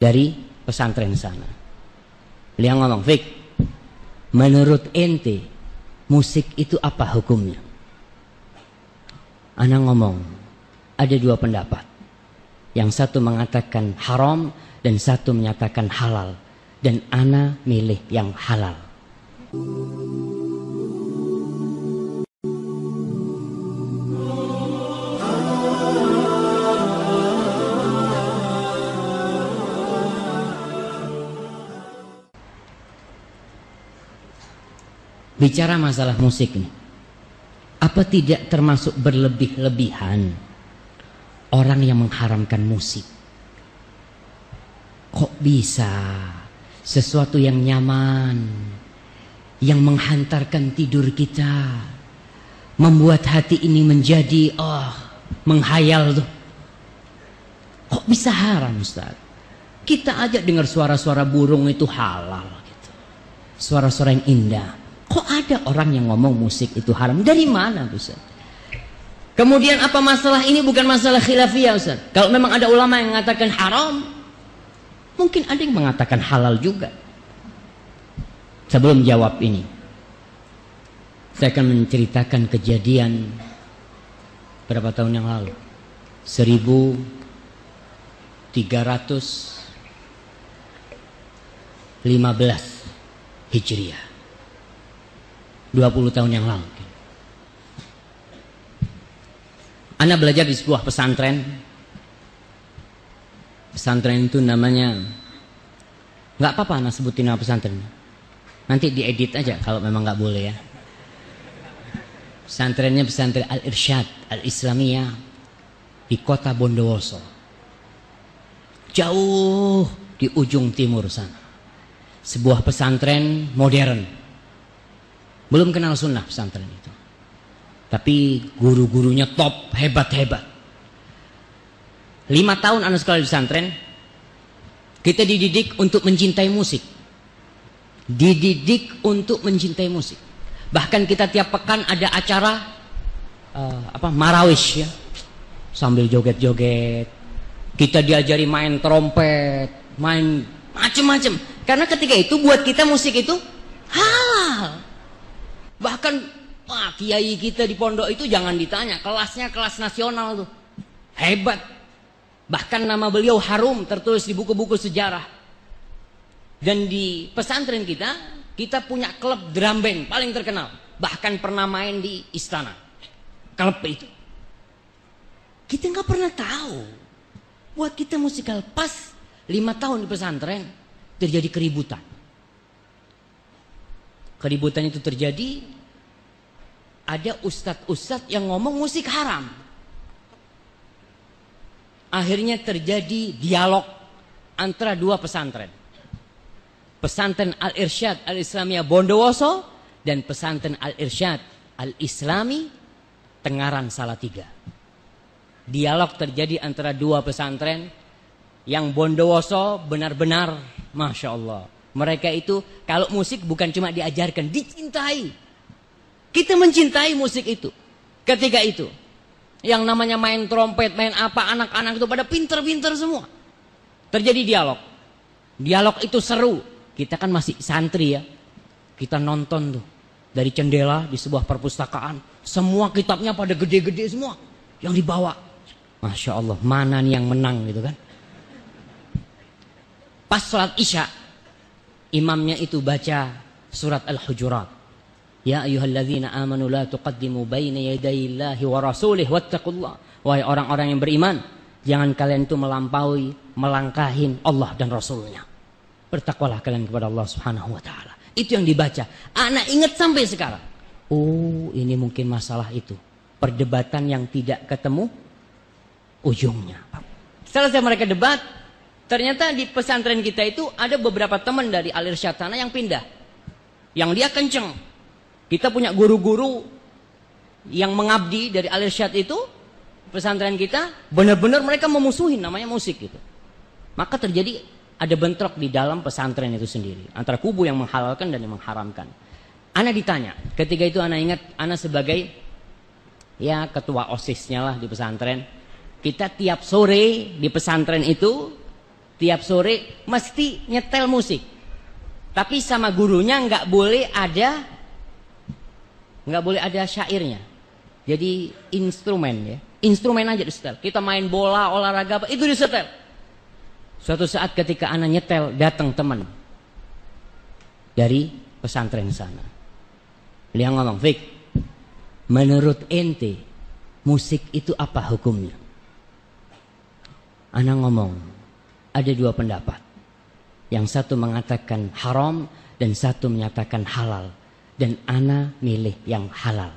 dari pesantren sana. Beliau ngomong, Fik, menurut ente, musik itu apa hukumnya? Ana ngomong, ada dua pendapat. Yang satu mengatakan haram dan satu menyatakan halal. Dan Ana milih yang halal. Bicara masalah musik nih. Apa tidak termasuk berlebih-lebihan orang yang mengharamkan musik? Kok bisa sesuatu yang nyaman, yang menghantarkan tidur kita, membuat hati ini menjadi oh menghayal tuh. Kok bisa haram Ustaz? Kita aja dengar suara-suara burung itu halal gitu. Suara-suara yang indah. Kok ada orang yang ngomong musik itu haram? Dari mana Ustaz? Kemudian apa masalah ini bukan masalah khilafiyah Ustaz? Kalau memang ada ulama yang mengatakan haram, mungkin ada yang mengatakan halal juga. Sebelum jawab ini, saya akan menceritakan kejadian berapa tahun yang lalu. 1315 Hijriah. 20 tahun yang lalu. Anda belajar di sebuah pesantren. Pesantren itu namanya nggak apa-apa Anda sebutin nama pesantren. Nanti diedit aja kalau memang nggak boleh ya. Pesantrennya pesantren Al-Irsyad Al-Islamiyah di kota Bondowoso. Jauh di ujung timur sana. Sebuah pesantren modern belum kenal sunnah pesantren itu. Tapi guru-gurunya top, hebat-hebat. Lima tahun anak sekolah di pesantren, kita dididik untuk mencintai musik. Dididik untuk mencintai musik. Bahkan kita tiap pekan ada acara uh, apa marawish ya, sambil joget-joget. Kita diajari main trompet, main macem-macem. Karena ketika itu buat kita musik itu halal. Bahkan wah, kiai kita di pondok itu jangan ditanya, kelasnya kelas nasional tuh. Hebat. Bahkan nama beliau harum tertulis di buku-buku sejarah. Dan di pesantren kita, kita punya klub drum band paling terkenal. Bahkan pernah main di istana. Klub itu. Kita nggak pernah tahu. Buat kita musikal pas lima tahun di pesantren terjadi keributan keributan itu terjadi, ada ustadz-ustadz yang ngomong musik haram. Akhirnya terjadi dialog antara dua pesantren. Pesantren Al-Irsyad Al-Islamiyah Bondowoso dan pesantren Al-Irsyad Al-Islami Tengaran Salatiga. Dialog terjadi antara dua pesantren yang Bondowoso benar-benar Masya Allah mereka itu kalau musik bukan cuma diajarkan, dicintai. Kita mencintai musik itu. Ketika itu. Yang namanya main trompet, main apa, anak-anak itu pada pinter-pinter semua. Terjadi dialog. Dialog itu seru. Kita kan masih santri ya. Kita nonton tuh. Dari jendela di sebuah perpustakaan. Semua kitabnya pada gede-gede semua. Yang dibawa. Masya Allah, mana nih yang menang gitu kan. Pas sholat isya, imamnya itu baca surat Al-Hujurat. Ya ayyuhalladzina amanu la tuqaddimu baina yadayillahi wa rasulih wattaqullah. Wahai orang-orang yang beriman, jangan kalian itu melampaui, melangkahin Allah dan Rasulnya. Bertakwalah kalian kepada Allah Subhanahu wa taala. Itu yang dibaca. Anak ingat sampai sekarang. Oh, ini mungkin masalah itu. Perdebatan yang tidak ketemu ujungnya. Selesai mereka debat, Ternyata di pesantren kita itu ada beberapa teman dari alir syatana yang pindah. Yang dia kenceng. Kita punya guru-guru yang mengabdi dari alir syat itu pesantren kita benar-benar mereka memusuhi namanya musik gitu. Maka terjadi ada bentrok di dalam pesantren itu sendiri antara kubu yang menghalalkan dan yang mengharamkan. Ana ditanya, ketika itu Ana ingat Ana sebagai ya ketua OSISnya lah di pesantren. Kita tiap sore di pesantren itu tiap sore mesti nyetel musik. Tapi sama gurunya nggak boleh ada nggak boleh ada syairnya. Jadi instrumen ya, instrumen aja disetel. Kita main bola, olahraga apa itu disetel. Suatu saat ketika anak nyetel datang teman dari pesantren sana. Dia ngomong, Fik, menurut ente musik itu apa hukumnya? Anak ngomong, ada dua pendapat. Yang satu mengatakan haram dan satu menyatakan halal. Dan ana milih yang halal.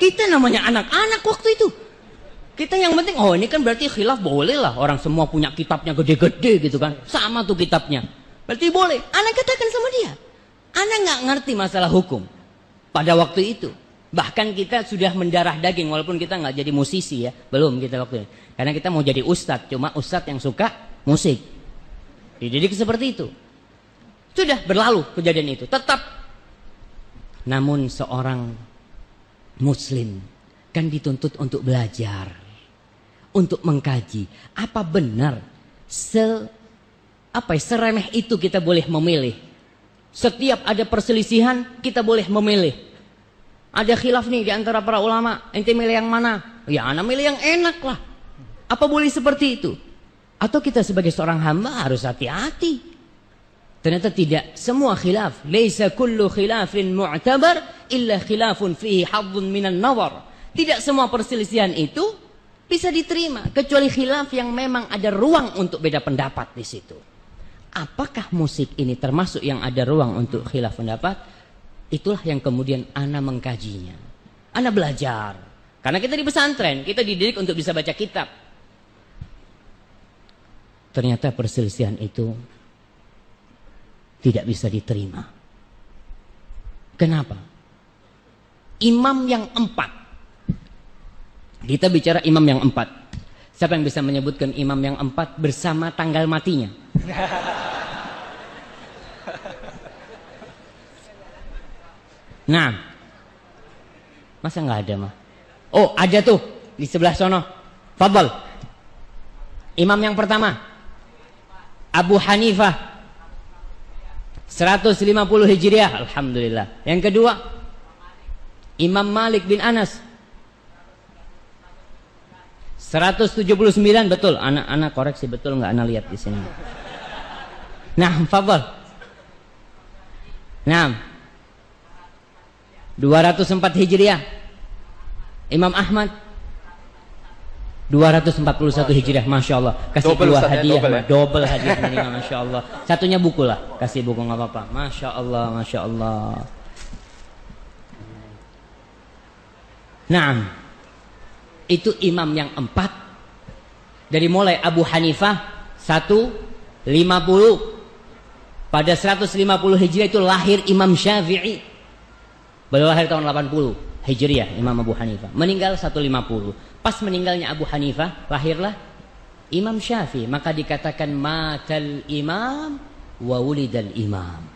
Kita namanya anak-anak waktu itu. Kita yang penting, oh ini kan berarti khilaf boleh lah. Orang semua punya kitabnya gede-gede gitu kan. Sama tuh kitabnya. Berarti boleh. Anak katakan sama dia. Anak nggak ngerti masalah hukum. Pada waktu itu. Bahkan kita sudah mendarah daging walaupun kita nggak jadi musisi ya. Belum kita waktu itu. Karena kita mau jadi ustadz. Cuma ustadz yang suka musik. Dididik seperti itu. Sudah berlalu kejadian itu. Tetap. Namun seorang muslim kan dituntut untuk belajar untuk mengkaji apa benar se apa ya, seremeh itu kita boleh memilih. Setiap ada perselisihan kita boleh memilih. Ada khilaf nih di antara para ulama, ente milih yang mana? Ya, anak milih yang enak lah. Apa boleh seperti itu? Atau kita sebagai seorang hamba harus hati-hati. Ternyata tidak semua khilaf. Laisa kullu khilafin mu'tabar illa khilafun fihi hadzun minan nawar. Tidak semua perselisihan itu bisa diterima kecuali khilaf yang memang ada ruang untuk beda pendapat di situ. Apakah musik ini termasuk yang ada ruang untuk khilaf pendapat? Itulah yang kemudian ana mengkajinya. Ana belajar. Karena kita di pesantren, kita dididik untuk bisa baca kitab. Ternyata perselisihan itu tidak bisa diterima. Kenapa? Imam yang empat kita bicara imam yang empat. Siapa yang bisa menyebutkan imam yang empat bersama tanggal matinya? Nah, masa nggak ada mah? Oh, ada tuh di sebelah sono. Fadl. Imam yang pertama, Abu Hanifah. 150 Hijriah, Alhamdulillah. Yang kedua, Imam Malik bin Anas 179 betul. Anak-anak koreksi betul nggak anak lihat di sini. Nah, fadhal. Nah. 204 Hijriah. Imam Ahmad. 241 Hijriah, Masya Allah. Kasih double dua hadiah, double, ya? double hadiah Masya Allah. Satunya buku lah, kasih buku nggak apa-apa. Masya Allah, Masya Allah. Nah itu imam yang empat. Dari mulai Abu Hanifah satu lima puluh. Pada 150 Hijriah itu lahir Imam Syafi'i beliau lahir tahun 80 Hijriah Imam Abu Hanifah. Meninggal 150 pas meninggalnya Abu Hanifah lahirlah Imam Syafi'i. Maka dikatakan matal imam wa wulidal imam.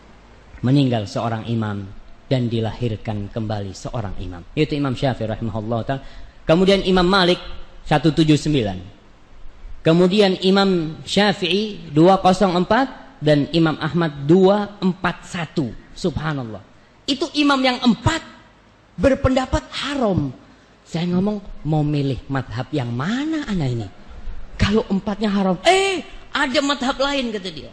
Meninggal seorang imam dan dilahirkan kembali seorang imam. Itu Imam Syafi'i rahimahullah taala. Kemudian Imam Malik 179. Kemudian Imam Syafi'i 204 dan Imam Ahmad 241. Subhanallah. Itu imam yang empat berpendapat haram. Saya ngomong mau milih madhab yang mana anak ini? Kalau empatnya haram, eh ada madhab lain kata dia.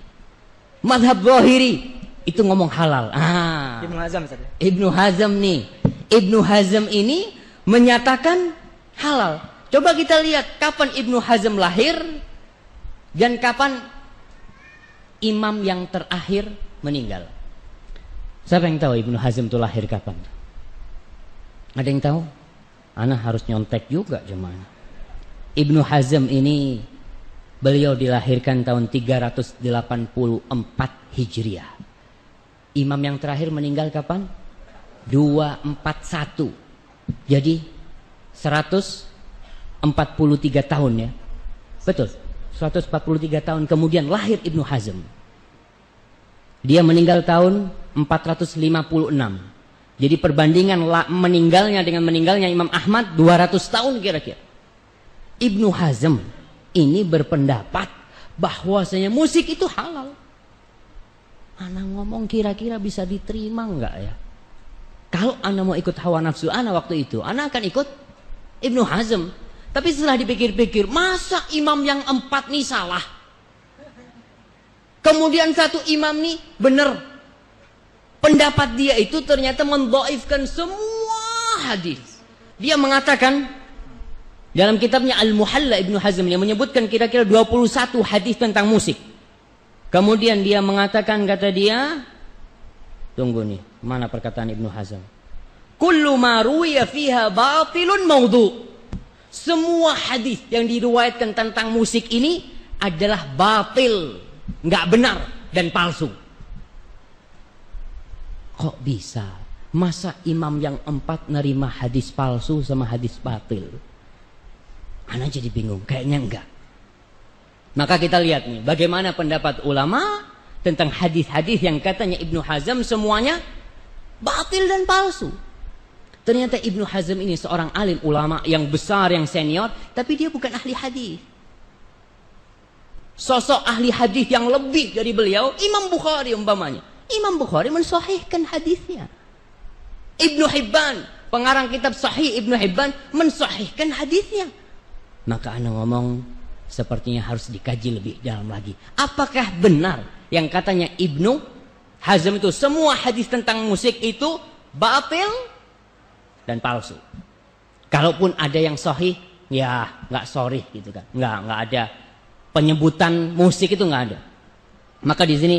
Madhab Zahiri itu ngomong halal. Ah. Ibnu Hazm Ibnu Hazm nih. Ibnu Hazm ini menyatakan halal. Coba kita lihat kapan Ibnu Hazm lahir dan kapan imam yang terakhir meninggal. Siapa yang tahu Ibnu Hazm itu lahir kapan? Ada yang tahu? Anak harus nyontek juga cuman. Ibnu Hazm ini beliau dilahirkan tahun 384 Hijriah. Imam yang terakhir meninggal kapan? 241. Jadi 143 tahun ya. Betul. 143 tahun kemudian lahir Ibnu Hazm. Dia meninggal tahun 456. Jadi perbandingan meninggalnya dengan meninggalnya Imam Ahmad 200 tahun kira-kira. Ibnu Hazm ini berpendapat bahwasanya musik itu halal. Anak ngomong kira-kira bisa diterima enggak ya? Kalau anak mau ikut hawa nafsu anak waktu itu, anak akan ikut Ibnu Hazm. Tapi setelah dipikir-pikir, masa imam yang empat nih salah? Kemudian satu imam nih benar. Pendapat dia itu ternyata mendoifkan semua hadis. Dia mengatakan dalam kitabnya Al-Muhalla Ibnu Hazm yang menyebutkan kira-kira 21 hadis tentang musik. Kemudian dia mengatakan kata dia, tunggu nih, mana perkataan Ibnu Hazm? Kullu ma ruwiya fiha batilun maudhu. Semua hadis yang diriwayatkan tentang musik ini adalah batil, nggak benar dan palsu. Kok bisa? Masa imam yang empat nerima hadis palsu sama hadis batil? Anak jadi bingung, kayaknya enggak. Maka kita lihat nih, bagaimana pendapat ulama tentang hadis-hadis yang katanya Ibnu Hazm semuanya batil dan palsu. Ternyata Ibnu Hazm ini seorang alim ulama yang besar, yang senior, tapi dia bukan ahli hadis. Sosok ahli hadis yang lebih dari beliau, Imam Bukhari umpamanya. Imam Bukhari mensahihkan hadisnya. Ibnu Hibban, pengarang kitab Sahih Ibnu Hibban mensahihkan hadisnya. Maka anda ngomong sepertinya harus dikaji lebih dalam lagi. Apakah benar yang katanya Ibnu Hazm itu semua hadis tentang musik itu batil dan palsu. Kalaupun ada yang sahih, ya nggak sorry gitu kan. Nggak nggak ada penyebutan musik itu nggak ada. Maka di sini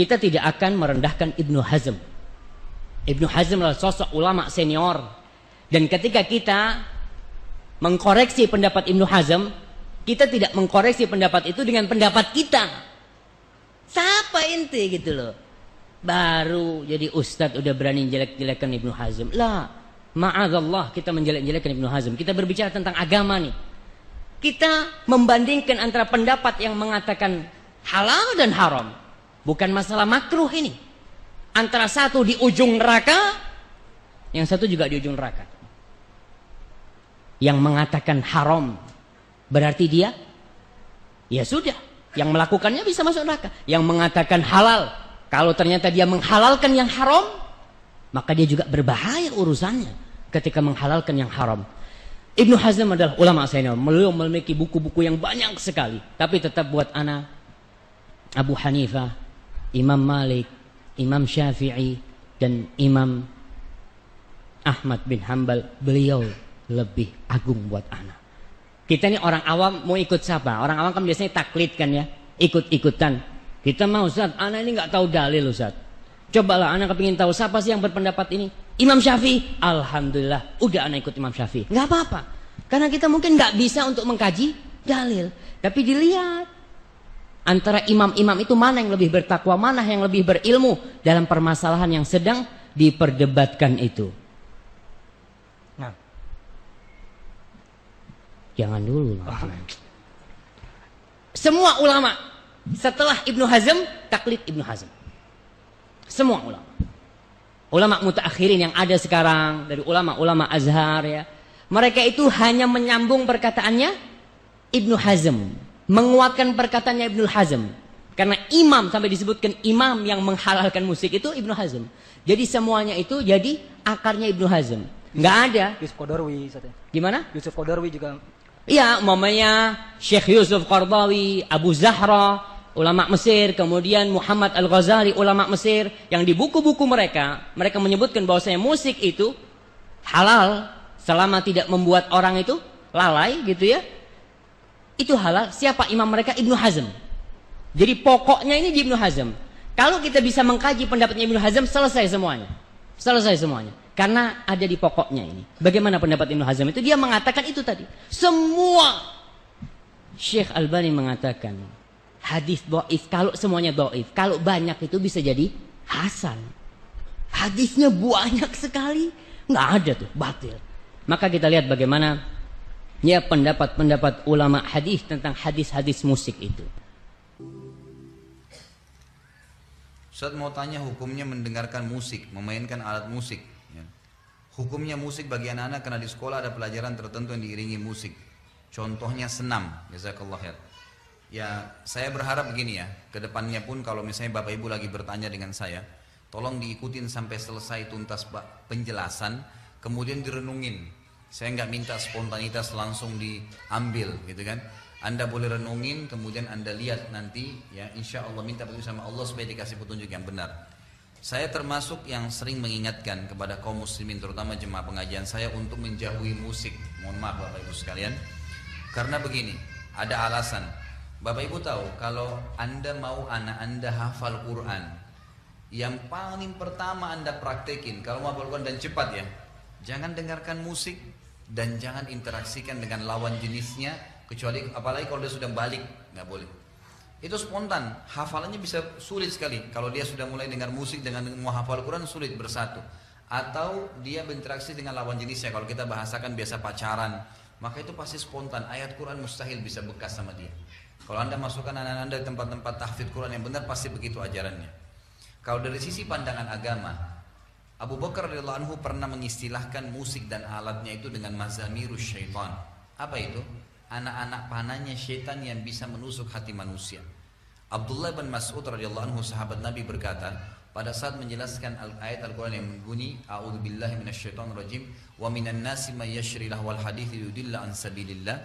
kita tidak akan merendahkan Ibnu Hazm. Ibnu Hazm adalah sosok ulama senior. Dan ketika kita mengkoreksi pendapat Ibnu Hazm, kita tidak mengkoreksi pendapat itu dengan pendapat kita. Siapa inti gitu loh. Baru jadi ustadz udah berani jelek-jelekan Ibnu Hazm. Lah, ma'adallah kita menjelek-jelekan Ibnu Hazm. Kita berbicara tentang agama nih. Kita membandingkan antara pendapat yang mengatakan halal dan haram. Bukan masalah makruh ini. Antara satu di ujung neraka, yang satu juga di ujung neraka. Yang mengatakan haram berarti dia? Ya sudah yang melakukannya bisa masuk neraka. Yang mengatakan halal kalau ternyata dia menghalalkan yang haram maka dia juga berbahaya urusannya ketika menghalalkan yang haram. Ibnu Hazm adalah ulama senior. Beliau memiliki buku-buku yang banyak sekali. Tapi tetap buat anak Abu Hanifah Imam Malik Imam Syafi'i dan Imam Ahmad bin Hambal beliau lebih agung buat anak. Kita ini orang awam mau ikut siapa? Orang awam kan biasanya taklid kan ya, ikut-ikutan. Kita mau Ustaz, anak ini nggak tahu dalil Ustaz. Cobalah anak kepingin tahu siapa sih yang berpendapat ini? Imam Syafi'i. Alhamdulillah, udah anak ikut Imam Syafi'i. Nggak apa-apa. Karena kita mungkin nggak bisa untuk mengkaji dalil. Tapi dilihat antara imam-imam itu mana yang lebih bertakwa, mana yang lebih berilmu dalam permasalahan yang sedang diperdebatkan itu. Jangan dulu. Oh. Semua ulama setelah Ibnu Hazm taklid Ibnu Hazm. Semua ulama. Ulama mutaakhirin yang ada sekarang dari ulama-ulama Azhar ya. Mereka itu hanya menyambung perkataannya Ibnu Hazm, menguatkan perkataannya Ibnu Hazm. Karena imam sampai disebutkan imam yang menghalalkan musik itu Ibnu Hazm. Jadi semuanya itu jadi akarnya Ibnu Hazm. Enggak ada. Yusuf Qadarwi. Gimana? Yusuf Qadarwi juga Ya, umpamanya Syekh Yusuf Qardawi, Abu Zahra, ulama Mesir, kemudian Muhammad Al-Ghazali, ulama Mesir, yang di buku-buku mereka, mereka menyebutkan bahwasanya musik itu halal selama tidak membuat orang itu lalai gitu ya. Itu halal. Siapa imam mereka? Ibnu Hazm. Jadi pokoknya ini di Ibnu Hazm. Kalau kita bisa mengkaji pendapatnya Ibnu Hazm, selesai semuanya. Selesai semuanya. Karena ada di pokoknya ini. Bagaimana pendapat Ibnu Hazm itu? Dia mengatakan itu tadi. Semua Syekh Albani mengatakan hadis doif kalau semuanya doif, kalau banyak itu bisa jadi hasan. Hadisnya banyak sekali, nggak ada tuh batil. Maka kita lihat bagaimana ya pendapat-pendapat ulama hadis tentang hadis-hadis musik itu. Ustaz mau tanya hukumnya mendengarkan musik, memainkan alat musik. Hukumnya musik bagi anak-anak karena di sekolah ada pelajaran tertentu yang diiringi musik. Contohnya senam. Jazakallah khair. Ya, saya berharap begini ya, ke depannya pun kalau misalnya Bapak Ibu lagi bertanya dengan saya, tolong diikutin sampai selesai tuntas penjelasan, kemudian direnungin. Saya nggak minta spontanitas langsung diambil, gitu kan? Anda boleh renungin, kemudian Anda lihat nanti, ya Insya Allah minta petunjuk sama Allah supaya dikasih petunjuk yang benar. Saya termasuk yang sering mengingatkan kepada kaum muslimin, terutama jemaah pengajian saya untuk menjauhi musik. Mohon maaf Bapak Ibu sekalian, karena begini, ada alasan Bapak Ibu tahu kalau Anda mau anak Anda hafal Quran, yang paling pertama Anda praktekin kalau mau hafal Quran dan cepat ya, jangan dengarkan musik dan jangan interaksikan dengan lawan jenisnya kecuali apalagi kalau dia sudah balik nggak boleh. Itu spontan, hafalannya bisa sulit sekali. Kalau dia sudah mulai dengar musik dengan mau hafal Quran sulit bersatu. Atau dia berinteraksi dengan lawan jenisnya. Kalau kita bahasakan biasa pacaran, maka itu pasti spontan. Ayat Quran mustahil bisa bekas sama dia. Kalau anda masukkan anak anda di tempat-tempat tahfidz Quran yang benar pasti begitu ajarannya. Kalau dari sisi pandangan agama, Abu Bakar radhiyallahu anhu pernah mengistilahkan musik dan alatnya itu dengan mazamirus syaitan. Apa itu? Anak-anak panahnya syaitan yang bisa menusuk hati manusia. Abdullah bin Mas'ud radhiyallahu anhu sahabat Nabi berkata, pada saat menjelaskan ayat Al-Quran yang berbunyi A'udzubillahi minasyaitonirrajim wa minan nasi may yashri lahwal hadits yudilla an sabilillah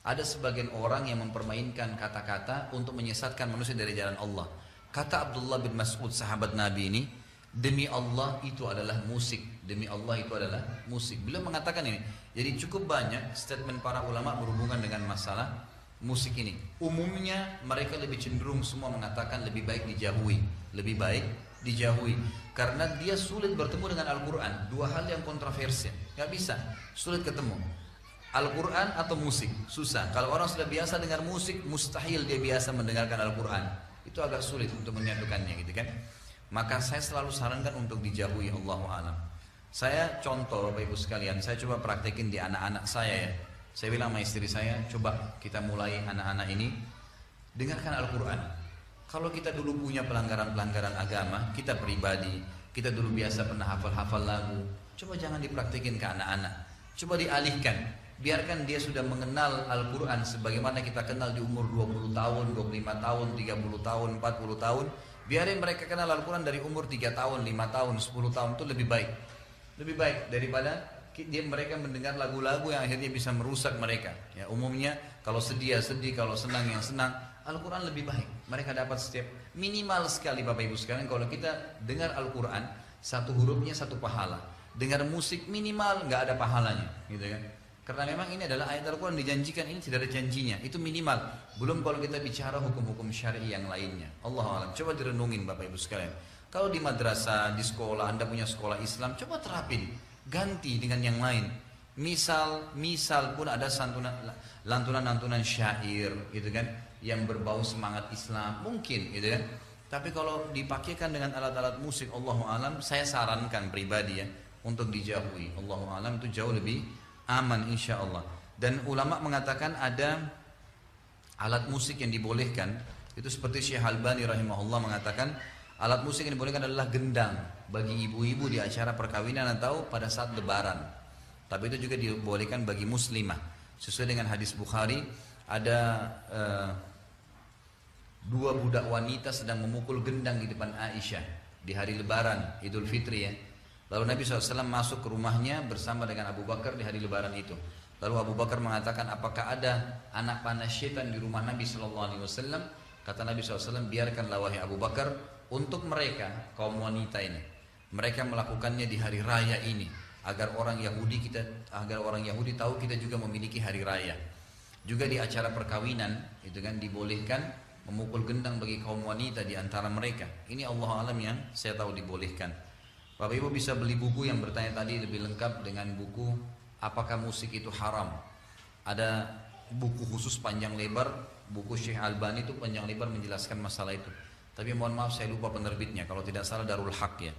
ada sebagian orang yang mempermainkan kata-kata untuk menyesatkan manusia dari jalan Allah. Kata Abdullah bin Mas'ud sahabat Nabi ini, demi Allah itu adalah musik. Demi Allah itu adalah musik. Beliau mengatakan ini. Jadi cukup banyak statement para ulama berhubungan dengan masalah musik ini. Umumnya mereka lebih cenderung semua mengatakan lebih baik dijauhi. Lebih baik dijauhi. Karena dia sulit bertemu dengan Al-Quran. Dua hal yang kontroversial. Gak bisa. Sulit ketemu. Al-Quran atau musik susah kalau orang sudah biasa dengar musik mustahil dia biasa mendengarkan Al-Quran itu agak sulit untuk menyatukannya gitu kan maka saya selalu sarankan untuk dijauhi Allah alam. Saya contoh Bapak Ibu sekalian saya coba praktekin di anak-anak saya ya. Saya bilang sama istri saya coba kita mulai anak-anak ini. Dengarkan Al-Quran. Kalau kita dulu punya pelanggaran-pelanggaran agama kita pribadi kita dulu biasa pernah hafal-hafal lagu coba jangan dipraktekin ke anak-anak. Coba dialihkan. Biarkan dia sudah mengenal Al-Quran sebagaimana kita kenal di umur 20 tahun, 25 tahun, 30 tahun, 40 tahun biarin mereka kenal Al-Quran dari umur 3 tahun, 5 tahun, 10 tahun itu lebih baik. Lebih baik daripada dia mereka mendengar lagu-lagu yang akhirnya bisa merusak mereka. Ya umumnya kalau sedih ya sedih kalau senang yang senang Al-Quran lebih baik. Mereka dapat setiap minimal sekali Bapak Ibu sekalian kalau kita dengar Al-Quran satu hurufnya satu pahala. Dengar musik minimal nggak ada pahalanya gitu kan karena memang ini adalah ayat Al-Quran dijanjikan ini tidak ada janjinya. Itu minimal. Belum kalau kita bicara hukum-hukum syari yang lainnya. Allah alam. Coba direnungin Bapak Ibu sekalian. Kalau di madrasah, di sekolah, Anda punya sekolah Islam, coba terapin. Ganti dengan yang lain. Misal, misal pun ada santunan, lantunan-lantunan syair, gitu kan, yang berbau semangat Islam, mungkin, gitu kan. Tapi kalau dipakaikan dengan alat-alat musik, Allah alam, saya sarankan pribadi ya, untuk dijauhi. Allah alam itu jauh lebih aman insya Allah. Dan ulama mengatakan ada alat musik yang dibolehkan. Itu seperti Syekh Albani rahimahullah mengatakan alat musik yang dibolehkan adalah gendang bagi ibu-ibu di acara perkawinan atau pada saat lebaran. Tapi itu juga dibolehkan bagi muslimah. Sesuai dengan hadis Bukhari ada uh, dua budak wanita sedang memukul gendang di depan Aisyah di hari lebaran Idul Fitri ya Lalu Nabi SAW masuk ke rumahnya bersama dengan Abu Bakar di hari lebaran itu. Lalu Abu Bakar mengatakan, apakah ada anak panah syaitan di rumah Nabi SAW? Kata Nabi SAW, biarkanlah wahai Abu Bakar untuk mereka, kaum wanita ini. Mereka melakukannya di hari raya ini. Agar orang Yahudi kita, agar orang Yahudi tahu kita juga memiliki hari raya. Juga di acara perkawinan, itu kan dibolehkan memukul gendang bagi kaum wanita di antara mereka. Ini Allah alam yang saya tahu dibolehkan. Bapak Ibu bisa beli buku yang bertanya tadi lebih lengkap dengan buku apakah musik itu haram. Ada buku khusus panjang lebar, buku Syekh Albani itu panjang lebar menjelaskan masalah itu. Tapi mohon maaf saya lupa penerbitnya, kalau tidak salah Darul Haq ya.